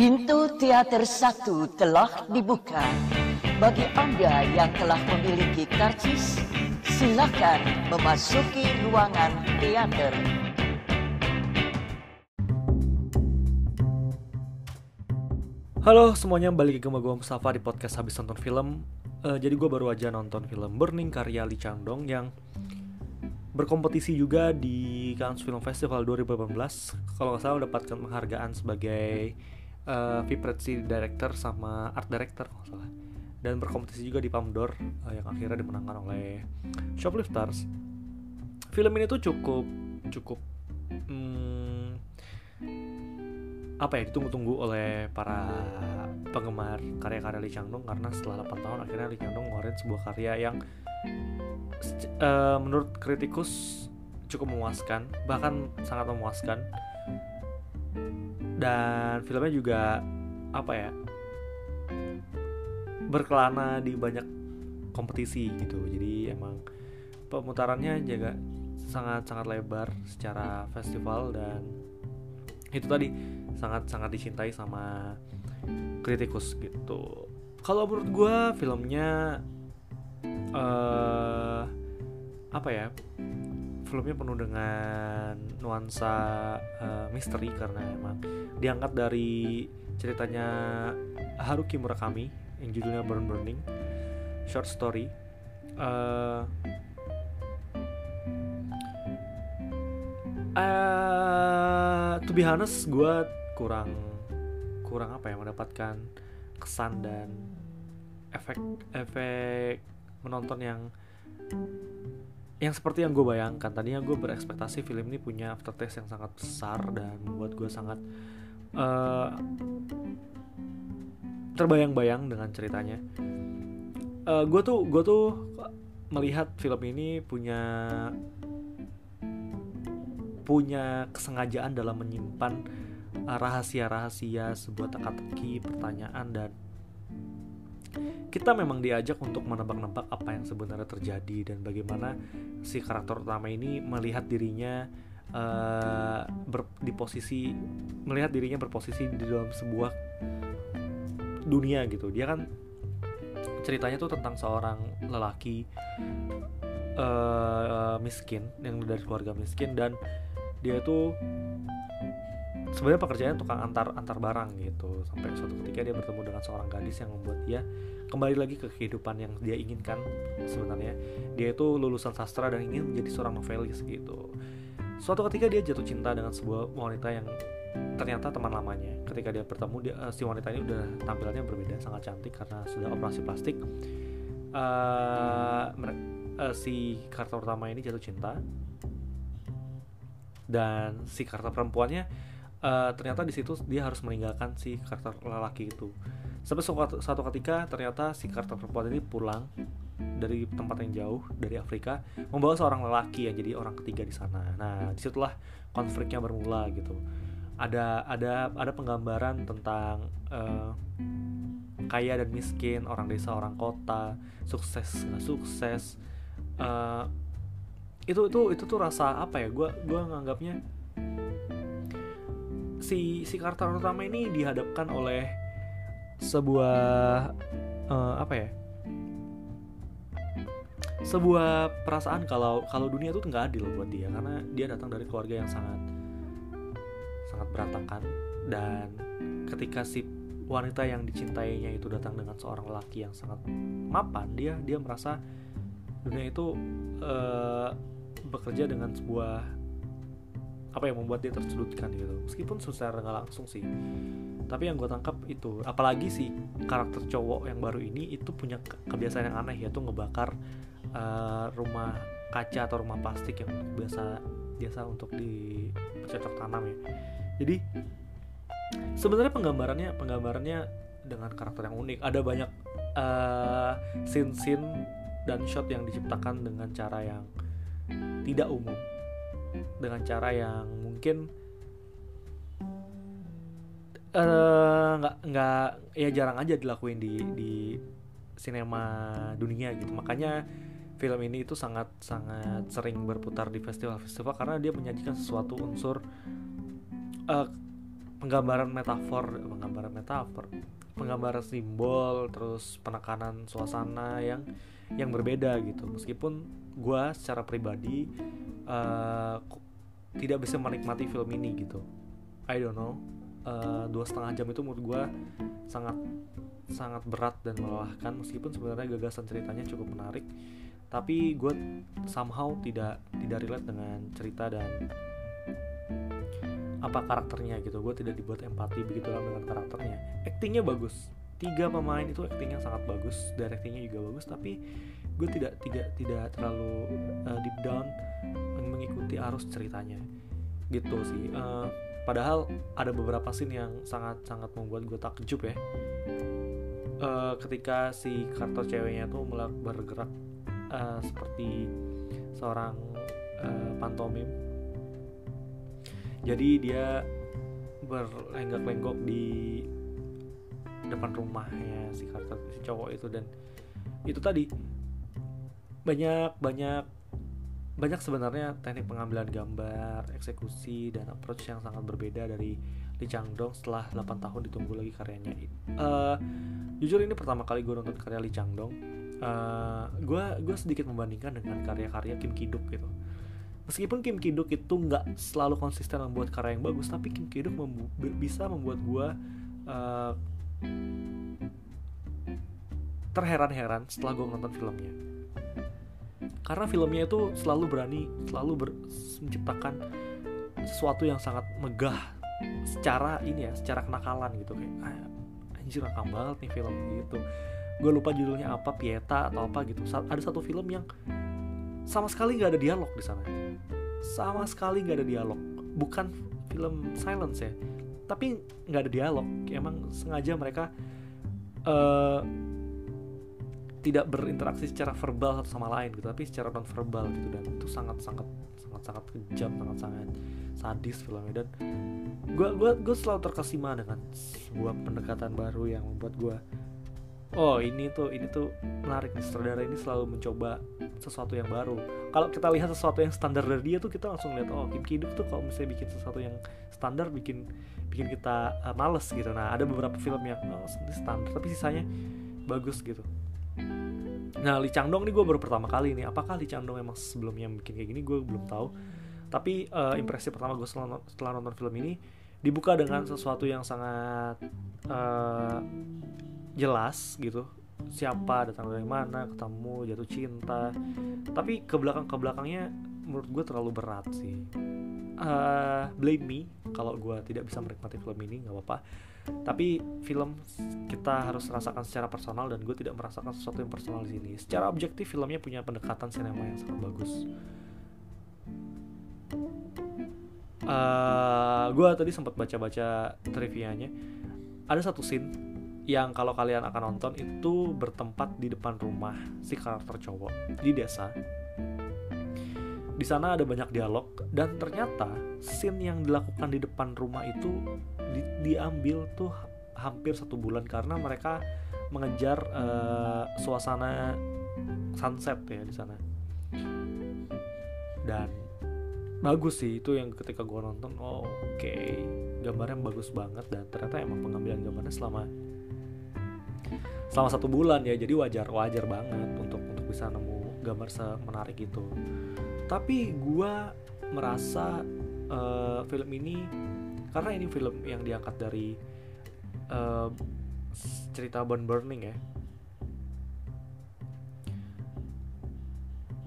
Pintu teater satu telah dibuka. Bagi Anda yang telah memiliki karcis, silakan memasuki ruangan teater. Halo semuanya, balik lagi sama gue Mustafa di podcast habis nonton film uh, Jadi gue baru aja nonton film Burning karya Lee Chang-dong yang berkompetisi juga di Cannes Film Festival 2018 Kalau nggak salah mendapatkan penghargaan sebagai uh, Director sama Art Director kalau salah. Dan berkompetisi juga di Palme d'Or uh, yang akhirnya dimenangkan oleh Shoplifters. Film ini tuh cukup cukup hmm, apa ya ditunggu-tunggu oleh para penggemar karya-karya Lee Chang-dong. Karena setelah 8 tahun akhirnya Lee Chang-dong ngeluarin sebuah karya yang uh, menurut kritikus cukup memuaskan bahkan sangat memuaskan dan filmnya juga apa ya berkelana di banyak kompetisi gitu. Jadi emang pemutarannya juga sangat sangat lebar secara festival dan itu tadi sangat sangat dicintai sama kritikus gitu. Kalau menurut gue filmnya uh, apa ya filmnya penuh dengan nuansa uh, misteri karena emang diangkat dari ceritanya Haruki Murakami yang judulnya Burn Burning. Short story. Uh, uh, to be honest gue kurang kurang apa ya mendapatkan kesan dan efek efek menonton yang yang seperti yang gue bayangkan tadinya gue berekspektasi film ini punya aftertaste yang sangat besar dan membuat gue sangat uh, terbayang-bayang dengan ceritanya. Uh, gue tuh gue tuh melihat film ini punya punya kesengajaan dalam menyimpan rahasia-rahasia sebuah teka-teki pertanyaan dan kita memang diajak untuk menebak-nebak apa yang sebenarnya terjadi dan bagaimana si karakter utama ini melihat dirinya uh, ber, di posisi melihat dirinya berposisi di dalam sebuah dunia gitu. Dia kan ceritanya tuh tentang seorang lelaki uh, miskin yang dari keluarga miskin dan dia tuh sebenarnya pekerjaannya tukang antar antar barang gitu. Sampai suatu ketika dia bertemu dengan seorang gadis yang membuat dia kembali lagi ke kehidupan yang dia inginkan sebenarnya. Dia itu lulusan sastra dan ingin menjadi seorang novelis gitu. Suatu ketika dia jatuh cinta dengan sebuah wanita yang ternyata teman lamanya. Ketika dia bertemu dia, uh, si wanita ini udah tampilannya berbeda sangat cantik karena sudah operasi plastik. Uh, uh, si karakter utama ini jatuh cinta. Dan si karakter perempuannya uh, ternyata di situ dia harus meninggalkan si karakter lelaki itu. Sampai suatu, ketika ternyata si karakter perempuan ini pulang dari tempat yang jauh dari Afrika membawa seorang lelaki yang jadi orang ketiga di sana. Nah di situlah konfliknya bermula gitu. Ada ada ada penggambaran tentang uh, kaya dan miskin orang desa orang kota sukses nggak sukses. Uh, itu itu itu tuh rasa apa ya? Gue gue nganggapnya si si karakter utama ini dihadapkan oleh sebuah uh, apa ya? Sebuah perasaan kalau kalau dunia itu nggak adil buat dia karena dia datang dari keluarga yang sangat sangat berantakan. Dan ketika si wanita yang dicintainya itu datang dengan seorang lelaki yang sangat mapan dia dia merasa dunia itu uh, bekerja dengan sebuah apa yang membuat dia tersudutkan gitu. Meskipun secara nggak langsung sih. Tapi yang gue tangkap itu apalagi si karakter cowok yang baru ini itu punya kebiasaan yang aneh yaitu ngebakar uh, rumah kaca atau rumah plastik yang biasa biasa untuk dicocok tanam ya. Jadi sebenarnya penggambarannya penggambarannya dengan karakter yang unik. Ada banyak uh, scene-scene dan shot yang diciptakan dengan cara yang tidak umum dengan cara yang mungkin eh, nggak uh, nggak ya jarang aja dilakuin di di sinema dunia gitu. Makanya film ini itu sangat sangat sering berputar di festival-festival karena dia menyajikan sesuatu unsur uh, penggambaran metafor penggambaran metafor penggambaran simbol terus penekanan suasana yang yang berbeda gitu. Meskipun gue secara pribadi uh, tidak bisa menikmati film ini gitu. I don't know. Uh, dua setengah jam itu menurut gue sangat sangat berat dan melelahkan meskipun sebenarnya gagasan ceritanya cukup menarik. Tapi gue somehow tidak tidak relate dengan cerita dan apa karakternya gitu. Gue tidak dibuat empati begitu dalam dengan karakternya. Actingnya bagus. Tiga pemain itu actingnya sangat bagus directingnya juga bagus tapi gue tidak tidak tidak terlalu uh, deep down mengikuti arus ceritanya. Gitu sih uh, padahal ada beberapa scene yang sangat sangat membuat gue takjub ya. Uh, ketika si karakter ceweknya tuh bergerak uh, seperti seorang uh, pantomim. Jadi dia berlenggak-lenggok di depan rumahnya si karakter si cowok itu. Dan itu tadi banyak banyak banyak sebenarnya teknik pengambilan gambar, eksekusi dan approach yang sangat berbeda dari Lee Chang Dong setelah 8 tahun ditunggu lagi karyanya. Uh, jujur ini pertama kali gue nonton karya Lee Chang Dong. Gue uh, gue sedikit membandingkan dengan karya-karya Kim Ki Duk gitu meskipun Kim Ki-duk itu nggak selalu konsisten membuat karya yang bagus tapi Kim Ki-duk membu bisa membuat gue uh, terheran-heran setelah gue nonton filmnya karena filmnya itu selalu berani selalu ber menciptakan sesuatu yang sangat megah secara ini ya secara kenakalan gitu kayak ah, anjir nakal banget nih film gitu. Gue lupa judulnya apa Pieta atau apa gitu. Ada satu film yang sama sekali nggak ada dialog di sana. Sama sekali nggak ada dialog. Bukan film silence ya tapi nggak ada dialog. Emang sengaja mereka uh, tidak berinteraksi secara verbal satu sama lain gitu tapi secara non verbal gitu dan itu sangat sangat sangat sangat kejam sangat sangat sadis filmnya. Dan gue gue gue selalu terkesima dengan sebuah pendekatan baru yang membuat gue oh ini tuh ini tuh menarik nih saudara ini selalu mencoba sesuatu yang baru. Kalau kita lihat sesuatu yang standar dari dia tuh kita langsung lihat oh Kim Ki-duk tuh kalau misalnya bikin sesuatu yang standar bikin bikin kita uh, males gitu. Nah ada beberapa film yang oh, standar tapi sisanya bagus gitu nah Lee Chang Dong nih gue baru pertama kali nih. Apakah Lee Chang Dong emang sebelumnya bikin kayak gini? Gue belum tahu. Tapi uh, impresi pertama gue setelah, setelah nonton film ini dibuka dengan sesuatu yang sangat uh, jelas gitu. Siapa datang dari mana ketemu jatuh cinta. Tapi ke belakang ke belakangnya menurut gue terlalu berat sih. Uh, blame me kalau gue tidak bisa menikmati film ini nggak apa-apa tapi film kita harus rasakan secara personal dan gue tidak merasakan sesuatu yang personal di sini. Secara objektif filmnya punya pendekatan sinema yang sangat bagus. Uh, gue tadi sempat baca-baca trivianya. Ada satu scene yang kalau kalian akan nonton itu bertempat di depan rumah si karakter cowok di desa. Di sana ada banyak dialog dan ternyata scene yang dilakukan di depan rumah itu di, diambil tuh hampir satu bulan karena mereka mengejar uh, suasana sunset ya di sana. Dan bagus sih itu yang ketika gue nonton oh oke okay. gambarnya bagus banget dan ternyata emang pengambilan gambarnya selama selama satu bulan ya jadi wajar wajar banget untuk untuk bisa nemu gambar semenarik itu tapi gue merasa uh, film ini karena ini film yang diangkat dari uh, cerita Born Burning ya.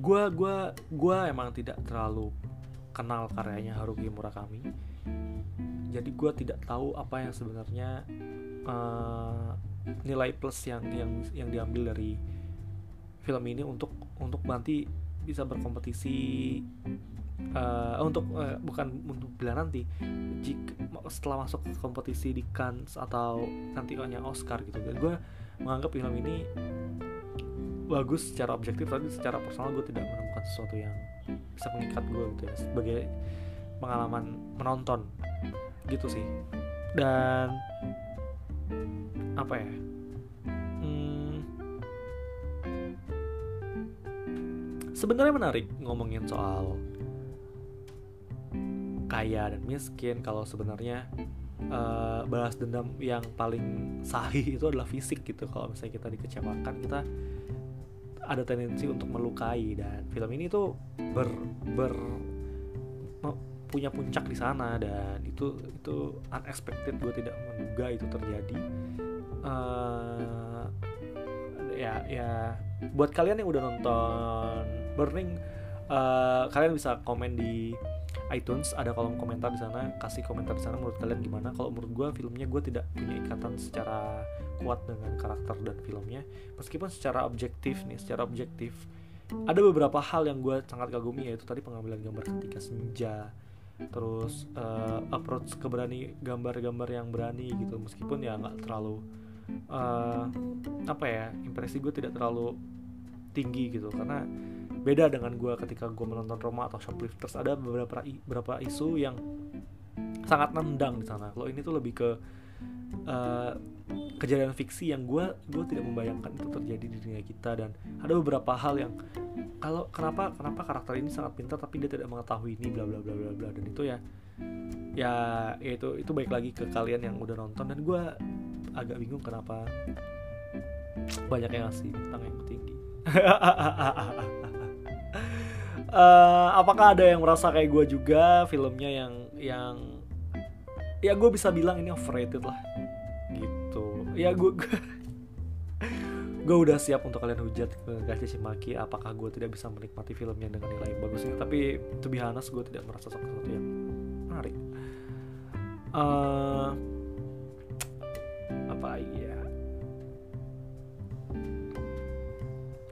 Gue gua gua emang tidak terlalu kenal karyanya Haruki Murakami. Jadi gue tidak tahu apa yang sebenarnya uh, nilai plus yang yang yang diambil dari film ini untuk untuk nanti bisa berkompetisi uh, untuk uh, bukan untuk bila nanti jika setelah masuk kompetisi di Cannes atau nanti hanya Oscar gitu. Gue menganggap film ini bagus secara objektif tapi secara personal gue tidak menemukan sesuatu yang bisa mengikat gue gitu ya sebagai pengalaman menonton. Gitu sih. Dan apa ya? Hmm, sebenarnya menarik ngomongin soal kaya dan miskin kalau sebenarnya uh, balas dendam yang paling sahih itu adalah fisik gitu. Kalau misalnya kita dikecewakan kita ada tendensi untuk melukai dan film ini tuh ber ber punya puncak di sana dan itu itu unexpected gue tidak menduga itu terjadi. Uh, ya ya buat kalian yang udah nonton Burning uh, kalian bisa komen di iTunes ada kolom komentar di sana. Kasih komentar di sana menurut kalian gimana. Kalau menurut gue filmnya gue tidak punya ikatan secara kuat dengan karakter dan filmnya. Meskipun secara objektif nih secara objektif ada beberapa hal yang gue sangat kagumi yaitu tadi pengambilan gambar ketika senja terus uh, approach ke berani gambar-gambar yang berani gitu. Meskipun ya nggak terlalu uh, apa ya impresi gue tidak terlalu tinggi gitu. Karena beda dengan gue ketika gue menonton Roma atau Shoplifters. Ada beberapa beberapa isu yang sangat nendang di sana. Kalau ini tuh lebih ke uh, kejadian fiksi yang gue gue tidak membayangkan itu terjadi di dunia kita. Dan ada beberapa hal yang kalau kenapa kenapa karakter ini sangat pintar tapi dia tidak mengetahui ini bla bla bla bla bla. Dan itu ya ya, ya itu itu baik lagi ke kalian yang udah nonton. Dan gue agak bingung kenapa banyak yang ngasih bintang yang tinggi uh, apakah ada yang merasa kayak gue juga? Filmnya yang yang ya gue bisa bilang ini overrated lah. Gitu. Ya gue gue udah siap untuk kalian hujat ke Gachi Shimaki. Apakah gue tidak bisa menikmati filmnya dengan nilai bagus ini? Tapi to be honest gue tidak merasa sesuatu yang menarik. Uh, apa ya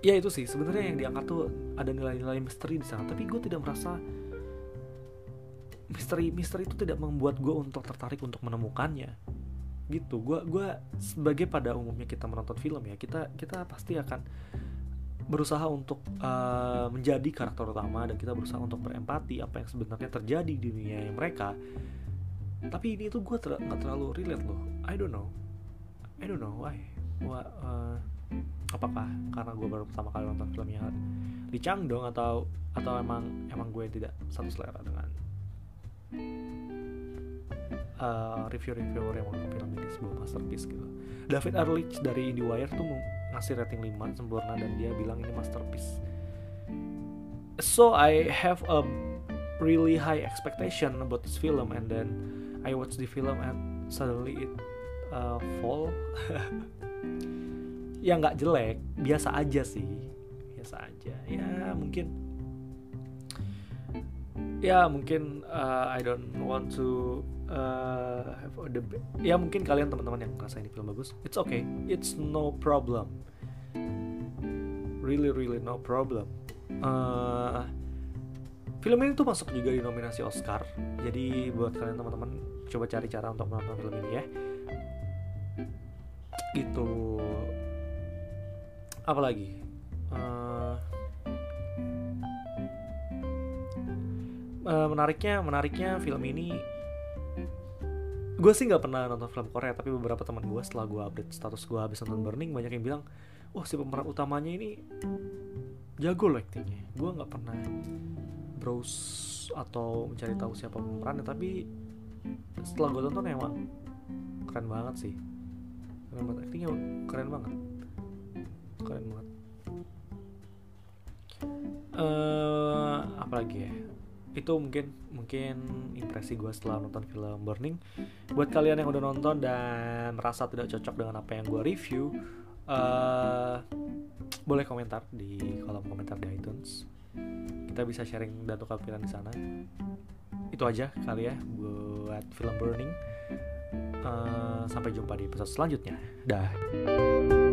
ya itu sih. Sebenarnya yang diangkat tuh ada nilai-nilai misteri di sana. Tapi gue tidak merasa misteri misteri itu tidak membuat gue untuk tertarik untuk menemukannya. Gitu. Gue gue sebagai pada umumnya kita menonton film ya kita kita pasti akan berusaha untuk uh, menjadi karakter utama dan kita berusaha untuk berempati apa yang sebenarnya terjadi di dunia mereka. Tapi ini tuh gue ter nggak terlalu relate loh. I don't know. I don't know why. Wah, uh, apakah karena gue baru pertama kali nonton filmnya Lee Chang dong atau atau emang emang gue tidak satu selera dengan uh, review-reviewer yang film ini sebuah masterpiece gitu. David Ehrlich dari IndieWire tuh ngasih rating 5 sempurna dan dia bilang ini masterpiece. So I have a really high expectation about this film and then I watch the film and suddenly it uh, fall ya nggak jelek biasa aja sih. Biasa aja. Ya mungkin ya mungkin uh, I don't want to uh, have debate ya mungkin kalian teman-teman yang merasa ini film bagus it's okay. It's no problem. Really really no problem. Uh, film ini tuh masuk juga di nominasi Oscar. Jadi buat kalian teman-teman coba cari cara untuk menonton film ini ya. Itu apalagi uh, uh, menariknya menariknya film ini gue sih nggak pernah nonton film Korea tapi beberapa teman gue setelah gue update status gue habis nonton Burning banyak yang bilang wah si pemeran utamanya ini jago loh aktingnya. Gue nggak pernah browse atau mencari tahu siapa pemerannya tapi setelah gue tonton emang keren banget sih. Keren banget aktingnya keren banget keren banget. Uh, apalagi ya? Itu mungkin mungkin impresi gue setelah nonton film Burning. Buat kalian yang udah nonton dan merasa tidak cocok dengan apa yang gue review uh, boleh komentar di kolom komentar di iTunes. Kita bisa sharing dan tukar pikiran di sana. Itu aja kali ya buat film Burning. Uh, sampai jumpa di episode selanjutnya. Dah